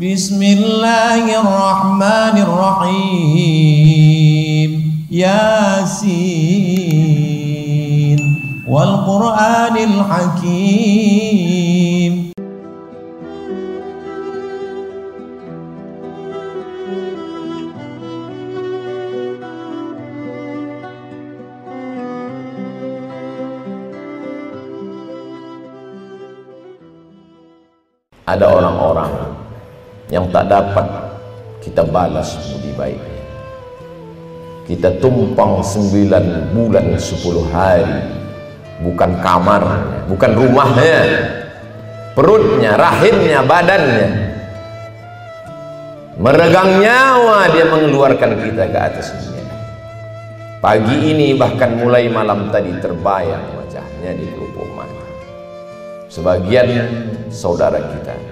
بسم الله الرحمن الرحيم. ياسين. والقرآن الحكيم. Ada orang-orang yang tak dapat kita balas budi baiknya. Kita tumpang sembilan bulan sepuluh hari bukan kamarnya, bukan rumahnya, perutnya, rahimnya, badannya. Meregang nyawa dia mengeluarkan kita ke atas dunia. Pagi ini bahkan mulai malam tadi terbayang wajahnya di kelupuk mata. Sebagian saudara kita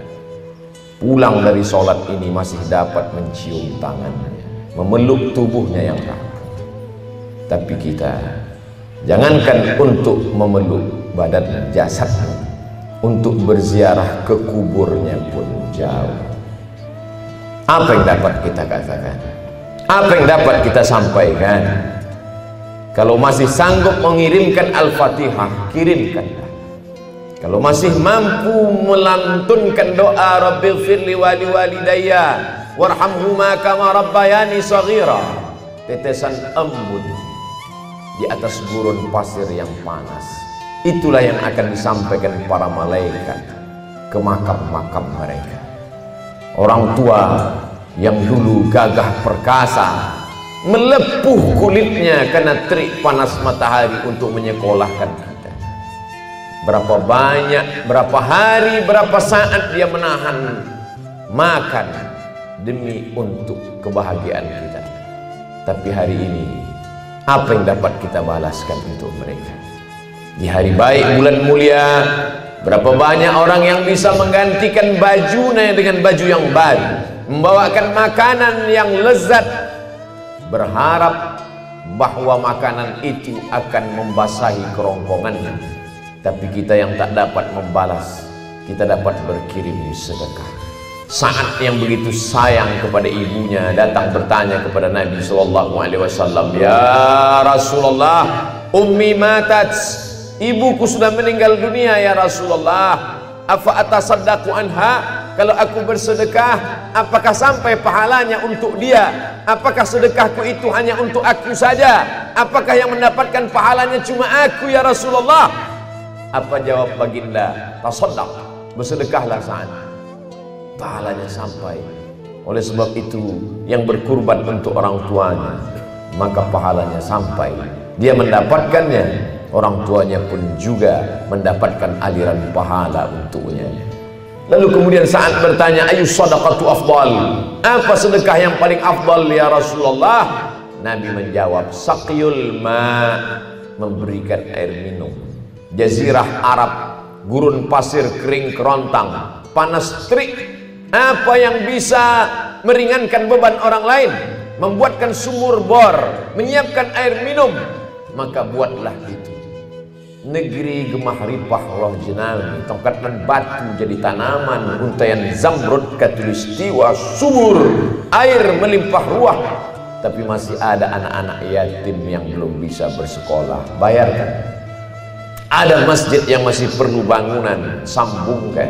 pulang dari sholat ini masih dapat mencium tangannya, memeluk tubuhnya yang rapuh. Tapi kita jangankan untuk memeluk badan jasadnya, untuk berziarah ke kuburnya pun jauh. Apa yang dapat kita katakan? Apa yang dapat kita sampaikan? Kalau masih sanggup mengirimkan Al-Fatihah, kirimkanlah. Kalau masih mampu melantunkan doa Rabbil firli wali walidayya warhamhuma kama rabbayani saghira tetesan embun di atas gurun pasir yang panas. Itulah yang akan disampaikan para malaikat ke makam-makam mereka. Orang tua yang dulu gagah perkasa melepuh kulitnya karena terik panas matahari untuk menyekolahkan berapa banyak, berapa hari, berapa saat dia menahan makan demi untuk kebahagiaan kita. Tapi hari ini, apa yang dapat kita balaskan untuk mereka? Di hari baik bulan mulia, berapa banyak orang yang bisa menggantikan bajunya dengan baju yang baru, membawakan makanan yang lezat, berharap bahwa makanan itu akan membasahi kerongkongannya tapi kita yang tak dapat membalas kita dapat berkirim sedekah. Saat yang begitu sayang kepada ibunya datang bertanya kepada Nabi sallallahu alaihi wasallam ya Rasulullah ummi matat? Ibuku sudah meninggal dunia ya Rasulullah. Afa atasaddaqu anha? Kalau aku bersedekah apakah sampai pahalanya untuk dia? Apakah sedekahku itu hanya untuk aku saja? Apakah yang mendapatkan pahalanya cuma aku ya Rasulullah apa jawab baginda? Tasaddaq. Bersedekahlah saat pahalanya sampai. Oleh sebab itu yang berkurban untuk orang tuanya maka pahalanya sampai. Dia mendapatkannya. Orang tuanya pun juga mendapatkan aliran pahala untuknya. Lalu kemudian saat bertanya ayu sadaqatu afdal? Apa sedekah yang paling afdal ya Rasulullah? Nabi menjawab saqyul ma. Memberikan air minum jazirah Arab gurun pasir kering kerontang panas terik. Apa yang bisa meringankan beban orang lain? Membuatkan sumur bor menyiapkan air minum. Maka buatlah itu. Negeri gemah ripah Allah jenami tongkat dan batu jadi tanaman untayan zamrud katulistiwa subur. Air melimpah ruah. Tapi masih ada anak-anak yatim yang belum bisa bersekolah. Bayarkan ada masjid yang masih perlu bangunan sambungkan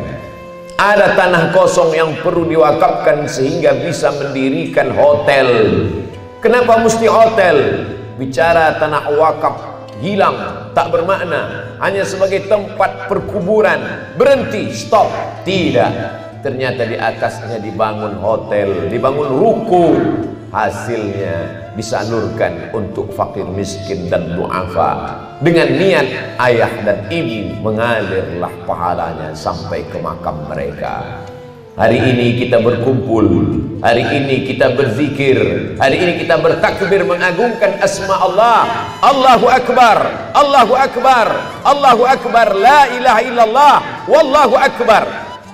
ada tanah kosong yang perlu diwakafkan sehingga bisa mendirikan hotel. Kenapa mesti hotel? Bicara tanah wakaf hilang tak bermakna. Hanya sebagai tempat perkuburan. Berhenti stop. Tidak. Ternyata di atasnya dibangun hotel dibangun ruko hasilnya disalurkan untuk fakir miskin dan duafa dengan niat ayah dan ibu mengalirlah pahalanya sampai ke makam mereka. Hari ini kita berkumpul hari ini kita berzikir hari ini kita bertakbir mengagungkan asma Allah. Allahu Akbar Allahu Akbar Allahu Akbar la ilaha illallah wallahu akbar.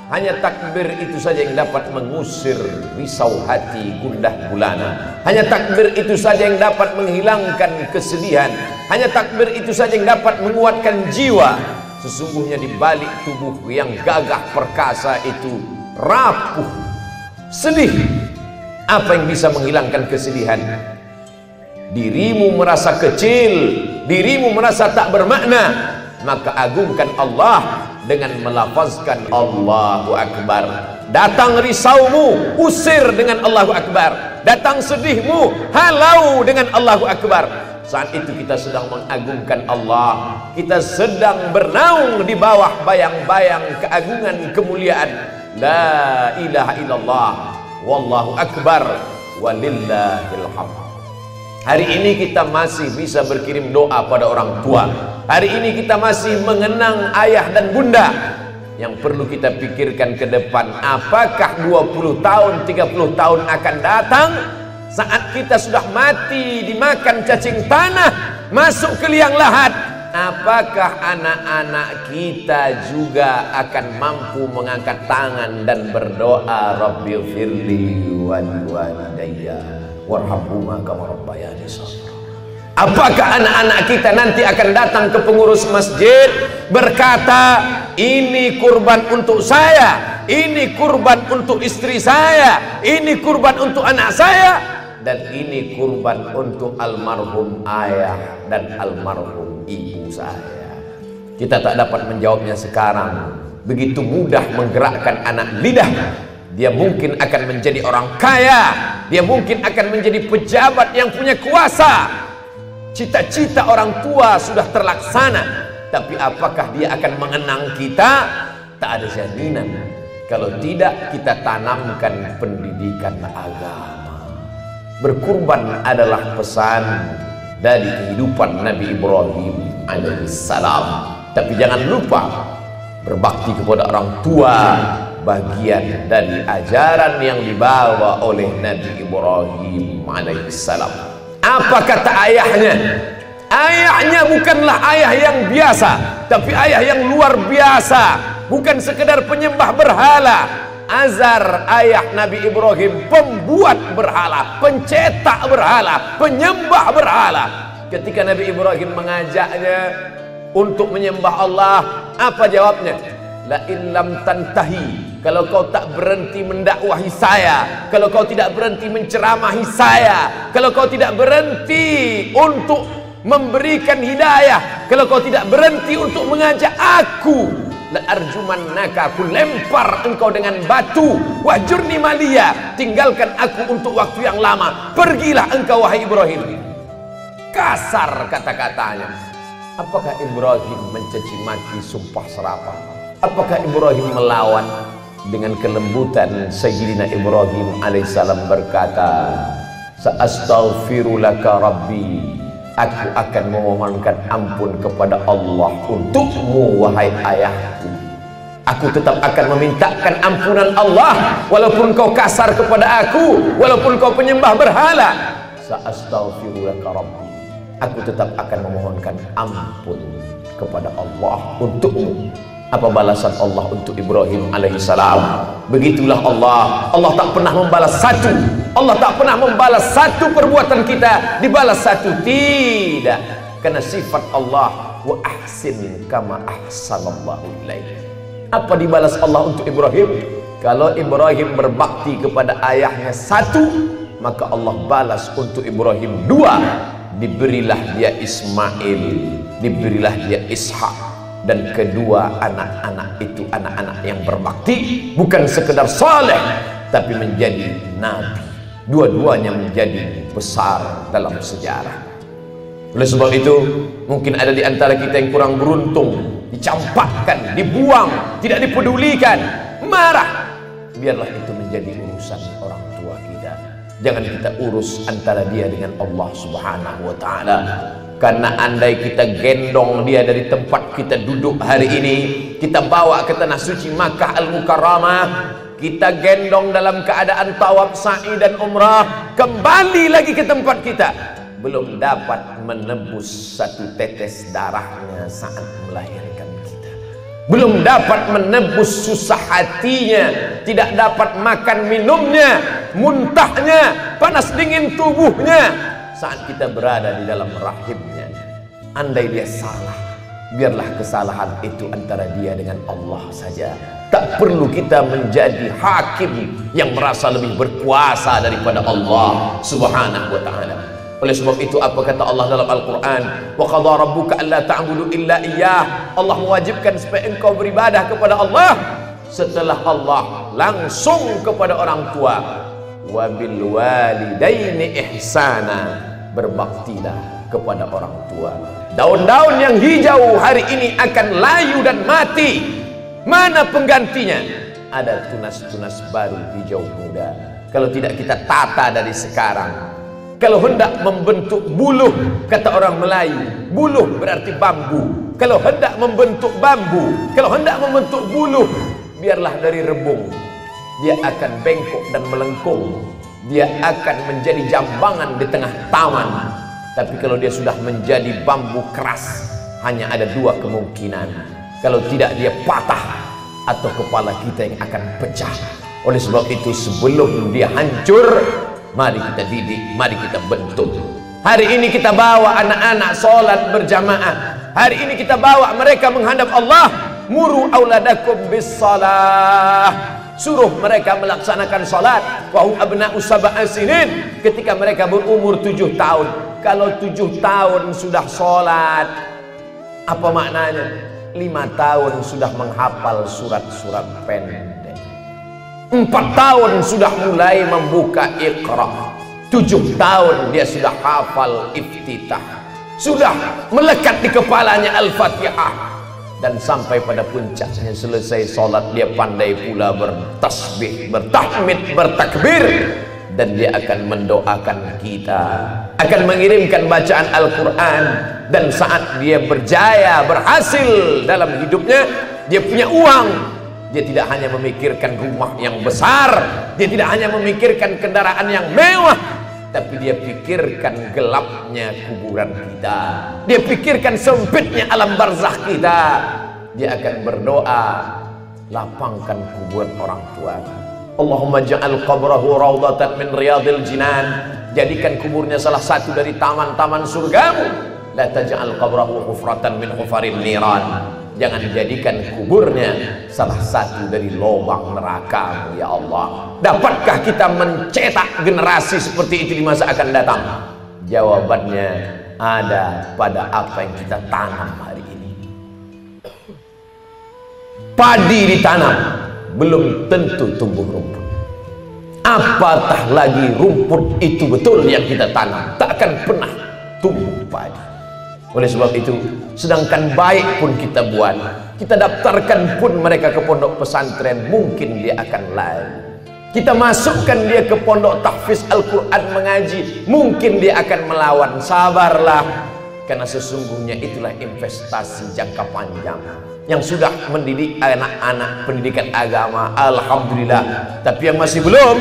Hanya takbir itu saja yang dapat mengusir risau hati gundah gulana. Hanya takbir itu saja yang dapat menghilangkan kesedihan hanya takbir itu saja yang dapat menguatkan jiwa. Sesungguhnya di balik tubuh yang gagah perkasa itu rapuh sedih. Apa yang bisa menghilangkan kesedihan? Dirimu merasa kecil dirimu merasa tak bermakna. Maka agungkan Allah dengan melafazkan Allahu Akbar. Datang risaumu usir dengan Allahu Akbar. Datang sedihmu halau dengan Allahu Akbar saat itu kita sedang mengagungkan Allah. Kita sedang bernaung di bawah bayang-bayang keagungan kemuliaan. La ilaha illallah. Wallahu akbar. Walillahil hamd. Hari ini kita masih bisa berkirim doa pada orang tua. Hari ini kita masih mengenang ayah dan bunda. Yang perlu kita pikirkan ke depan, apakah 20 tahun, 30 tahun akan datang saat kita sudah mati dimakan cacing tanah, masuk ke liang lahat, apakah anak-anak kita juga akan mampu mengangkat tangan dan berdoa Rabbil firli wal walidayya warhamhuma kama rabbayani Apakah anak-anak kita nanti akan datang ke pengurus masjid berkata, "Ini kurban untuk saya, ini kurban untuk istri saya, ini kurban untuk anak saya, dan ini kurban untuk almarhum ayah dan almarhum ibu saya." Kita tak dapat menjawabnya sekarang. Begitu mudah menggerakkan anak lidah dia mungkin akan menjadi orang kaya. Dia mungkin akan menjadi pejabat yang punya kuasa. Cita-cita orang tua sudah terlaksana. Tapi apakah dia akan mengenang kita? Tak ada jaminan. Kalau tidak kita tanamkan pendidikan agama berkurban adalah pesan dari kehidupan Nabi Ibrahim alaihissalam tapi jangan lupa berbakti kepada orang tua bagian dari ajaran yang dibawa oleh Nabi Ibrahim alaihissalam. Apa kata ayahnya? Ayahnya bukanlah ayah yang biasa, tapi ayah yang luar biasa. Bukan sekedar penyembah berhala. Azar ayah Nabi Ibrahim pembuat berhala, pencetak berhala, penyembah berhala. Ketika Nabi Ibrahim mengajaknya untuk menyembah Allah, apa jawabnya? La illam tantahi kalau kau tak berhenti mendakwahi saya kalau kau tidak berhenti menceramahi saya kalau kau tidak berhenti untuk memberikan hidayah kalau kau tidak berhenti untuk mengajak aku la arjumannaka aku lempar engkau dengan batu. Wajurni malia tinggalkan aku untuk waktu yang lama. Pergilah engkau wahai Ibrahim. Kasar kata-katanya. Apakah Ibrahim mencaci maki sumpah serapah? Apakah Ibrahim melawan dengan kelembutan Sayyidina Ibrahim alaihissalam berkata Sa'astaghfirulaka Rabbi Aku akan memohonkan ampun kepada Allah untukmu wahai ayahku Aku tetap akan memintakan ampunan Allah. Walaupun kau kasar kepada aku Walaupun kau penyembah berhala. Sa'astaghfirulaka Rabbi. Aku tetap akan memohonkan ampun kepada Allah untukmu apa balasan Allah untuk Ibrahim alaihissalam? Begitulah Allah. Allah tak pernah membalas satu. Allah tak pernah membalas satu perbuatan kita. Dibalas satu. Tidak. Karena sifat Allah wa ahsin kama ahsanallahu ilaih. Apa dibalas Allah untuk Ibrahim? Kalau Ibrahim berbakti kepada ayahnya satu maka Allah balas untuk Ibrahim dua. Diberilah dia Ismail. Diberilah dia Ishak dan kedua anak-anak itu anak-anak yang berbakti bukan sekedar saleh tapi menjadi nabi. Dua-duanya menjadi besar dalam sejarah. Oleh sebab itu mungkin ada di antara kita yang kurang beruntung. Dicampakkan, dibuang, tidak dipedulikan marah. Biarlah itu menjadi urusan orang tua kita. Jangan kita urus antara dia dengan Allah subhanahu wa ta'ala karena andai kita gendong dia dari tempat kita duduk hari ini kita bawa ke tanah suci Makkah Al-Mukarramah kita gendong dalam keadaan tawaf sa'i dan umrah kembali lagi ke tempat kita. Belum dapat menebus satu tetes darahnya saat melahirkan kita. Belum dapat menebus susah hatinya tidak dapat makan minumnya muntahnya panas dingin tubuhnya. Saat kita berada di dalam rahimnya andai dia salah biarlah kesalahan itu antara dia dengan Allah saja. Tak perlu kita menjadi hakim yang merasa lebih berkuasa daripada Allah Subhanahu wa taala. Oleh sebab itu apa kata Allah dalam Al-Quran? Wa qadha rabbuka alla ta'budu illa iyyah. Allah mewajibkan supaya engkau beribadah kepada Allah. Setelah Allah langsung kepada orang tua. Wa bil walidaini ihsana. Berbaktilah kepada orang tua. Daun-daun yang hijau hari ini akan layu dan mati. Mana penggantinya? Ada tunas-tunas baru hijau muda. Kalau tidak kita tata dari sekarang. Kalau hendak membentuk buluh kata orang Melayu buluh berarti bambu. Kalau hendak membentuk bambu kalau hendak membentuk buluh biarlah dari rebung. Dia akan bengkok dan melengkung. Dia akan menjadi jambangan di tengah taman tapi kalau dia sudah menjadi bambu keras hanya ada dua kemungkinan kalau tidak dia patah atau kepala kita yang akan pecah oleh sebab itu sebelum dia hancur Mari kita didik, mari kita bentuk. Hari ini kita bawa anak-anak solat berjamaah. Hari ini kita bawa mereka menghadap Allah. Muru auladakum bis salah. Suruh mereka melaksanakan salat. Wahum abna'u sinin. Ketika mereka berumur tujuh tahun. Kalau tujuh tahun sudah salat, apa maknanya? Lima tahun sudah menghafal surat-surat pendek. Empat tahun sudah mulai membuka ikra. Tujuh tahun dia sudah hafal iftitah. Sudah melekat di kepalanya Al-Fatihah. Dan sampai pada puncaknya selesai solat dia pandai pula bertasbih, bertahmid, bertakbir. Dan dia akan mendoakan kita. Akan mengirimkan bacaan Al-Quran. Dan saat dia berjaya, berhasil dalam hidupnya. Dia punya uang, dia tidak hanya memikirkan rumah yang besar, dia tidak hanya memikirkan kendaraan yang mewah, tapi dia pikirkan gelapnya kuburan kita. Dia pikirkan sempitnya alam barzakh kita. Dia akan berdoa, lapangkan kuburan orang tua. Allahumma ja'al qabrahu raudatan min riyadil jinan. Jadikan kuburnya salah satu dari taman-taman surgamu. La taj'al qabrahu hufratan min hufaril niran. Jangan jadikan kuburnya salah satu dari lubang neraka ya Allah. Dapatkah kita mencetak generasi seperti itu di masa akan datang? Jawabannya ada pada apa yang kita tanam hari ini. Padi ditanam belum tentu tumbuh rumput apatah lagi rumput itu betul yang kita tanam tak akan pernah tumbuh padi oleh sebab itu, sedangkan baik pun kita buat, kita daftarkan pun mereka ke pondok pesantren, mungkin dia akan lain. Kita masukkan dia ke pondok tahfiz Al-Quran mengaji, mungkin dia akan melawan. Sabarlah, karena sesungguhnya itulah investasi jangka panjang yang sudah mendidik anak-anak pendidikan agama. Alhamdulillah. Tapi yang masih belum,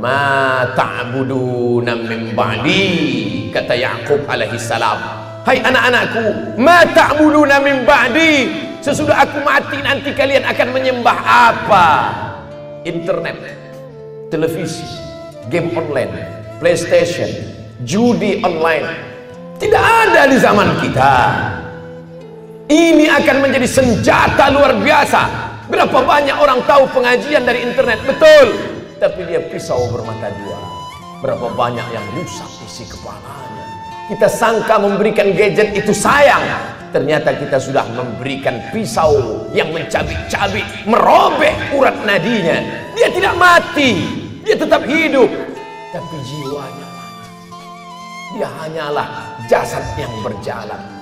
ma ta'buduna min ba'di kata Yakub alaihi salam Hai anak-anakku, ma ta'buduna min ba'di? Sesudah aku mati nanti kalian akan menyembah apa? Internet, televisi, game online, PlayStation, judi online. Tidak ada di zaman kita. Ini akan menjadi senjata luar biasa. Berapa banyak orang tahu pengajian dari internet? Betul. Tapi dia pisau bermata dua. Berapa banyak yang rusak isi kepala kita sangka memberikan gadget itu sayang. Ternyata kita sudah memberikan pisau yang mencabik-cabik, merobek urat nadinya. Dia tidak mati, dia tetap hidup. Tapi jiwanya mati. Dia hanyalah jasad yang berjalan.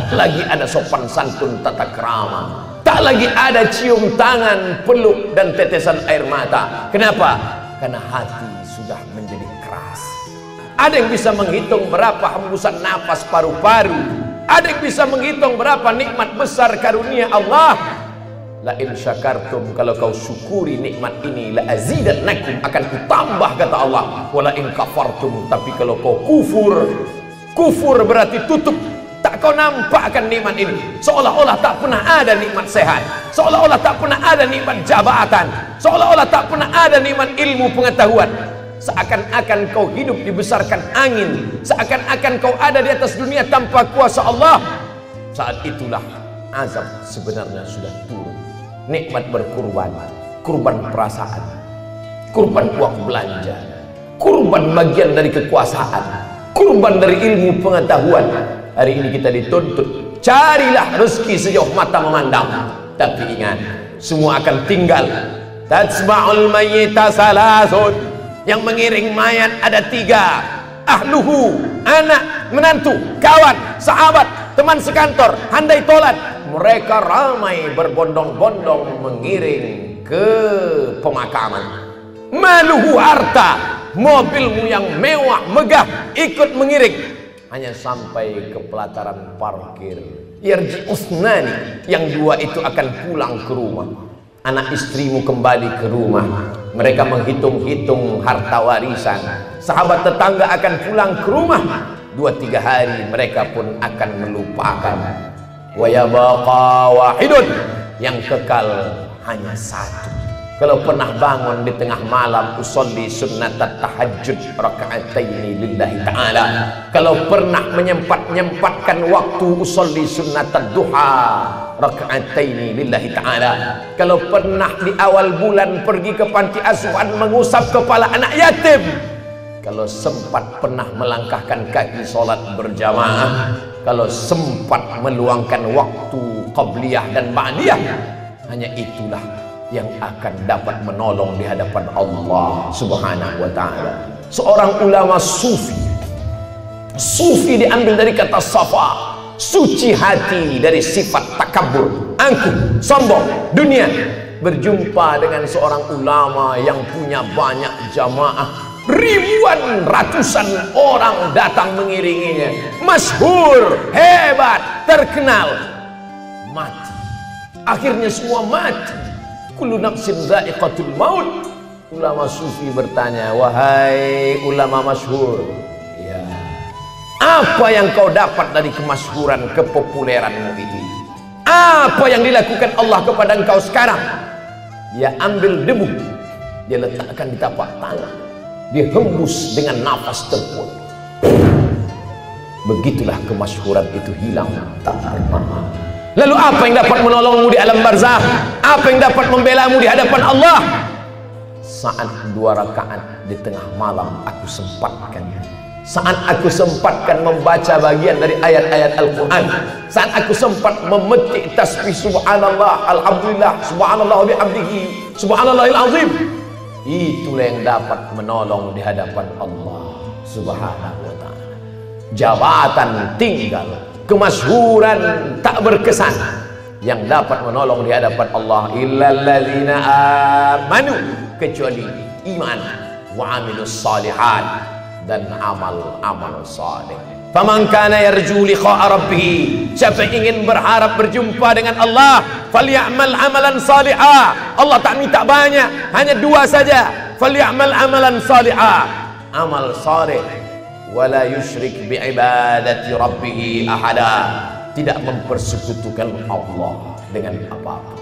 Tak lagi ada sopan santun tata kerama. Tak lagi ada cium tangan, peluk dan tetesan air mata. Kenapa? Karena hati sudah menjadi ada yang bisa menghitung berapa hembusan nafas paru-paru. Ada yang bisa menghitung berapa nikmat besar karunia Allah. La in syakartum kalau kau syukuri nikmat ini la azidannakum akan kutambah kata Allah. Wala in kafartum tapi kalau kau kufur kufur berarti tutup tak kau nampakkan nikmat ini. Seolah-olah tak pernah ada nikmat sehat. Seolah-olah tak pernah ada nikmat jabatan. Seolah-olah tak pernah ada nikmat ilmu pengetahuan. Seakan-akan kau hidup dibesarkan angin. Seakan-akan kau ada di atas dunia tanpa kuasa Allah. Saat itulah azab sebenarnya sudah turun. Nikmat berkurban kurban perasaan kurban uang belanja kurban bagian dari kekuasaan kurban dari ilmu pengetahuan hari ini kita dituntut carilah rezeki sejauh mata memandang. Tapi ingat semua akan tinggal. Tatsma'ul mayyita salasun. Yang mengiring mayat ada tiga. Ahluhu anak menantu kawan sahabat teman sekantor handai tolat. Mereka ramai berbondong-bondong mengiring ke pemakaman. Maluhu harta mobilmu yang mewah megah ikut mengiring hanya sampai ke pelataran parkir. Yarji usnani yang dua itu akan pulang ke rumah. Anak istrimu kembali ke rumah. Mereka menghitung-hitung harta warisan. Sahabat tetangga akan pulang ke rumah. Dua tiga hari mereka pun akan melupakan. Wa yabaqa wahidun yang kekal hanya satu kalau pernah bangun di tengah malam usolli sunnat tahajud raka'ataini lillahi ta'ala. Kalau pernah menyempat-nyempatkan waktu usolli sunnat duha raka'ataini lillahi ta'ala. Kalau pernah di awal bulan pergi ke panti asuhan mengusap kepala anak yatim. Kalau sempat pernah melangkahkan kaki solat berjamaah. Kalau sempat meluangkan waktu qabliyah dan ba'diyah. Hanya itulah yang akan dapat menolong di hadapan Allah subhanahu wa ta'ala. Seorang ulama sufi. Sufi diambil dari kata safa. Suci hati dari sifat takabur angkuh sombong dunia. Berjumpa dengan seorang ulama yang punya banyak jamaah. Ribuan ratusan orang datang mengiringinya. Masyhur hebat terkenal. Mati. Akhirnya semua mati kullu nafsin dha'iqatul maut. Ulama sufi bertanya wahai ulama masyhur ya apa yang kau dapat dari kemasyhuran kepopuleranmu ini? Apa yang dilakukan Allah kepada engkau sekarang? Dia ambil debu dia letakkan di tapak tangan dihembus dengan nafas tempur begitulah kemasyhuran itu hilang tak pernah lalu apa yang dapat menolongmu di alam barzah? Apa yang dapat membelamu di hadapan Allah? Saat dua rakaat di tengah malam aku sempatkan. Saat aku sempatkan membaca bagian dari ayat-ayat Al-Quran. Saat aku sempat memetik tasbih subhanallah alhamdulillah subhanallah bihamdihi subhanallahil azim. Itulah yang dapat menolong di hadapan Allah subhanahu wa ta'ala. Jabatan tinggal kemasyhuran tak berkesan. Yang dapat menolong di hadapan Allah illalladzina amanu kecuali iman wa amilus salihat dan amal-amal saleh. Faman kana yarju liqa'a rabbih siapa ingin berharap berjumpa dengan Allah falyamal amalan salihah Allah tak minta banyak hanya dua saja. Falyamal amalan salihah amal saleh wala yusyrik bi ibadati rabbih ahada. Tidak mempersekutukan Allah dengan apa-apa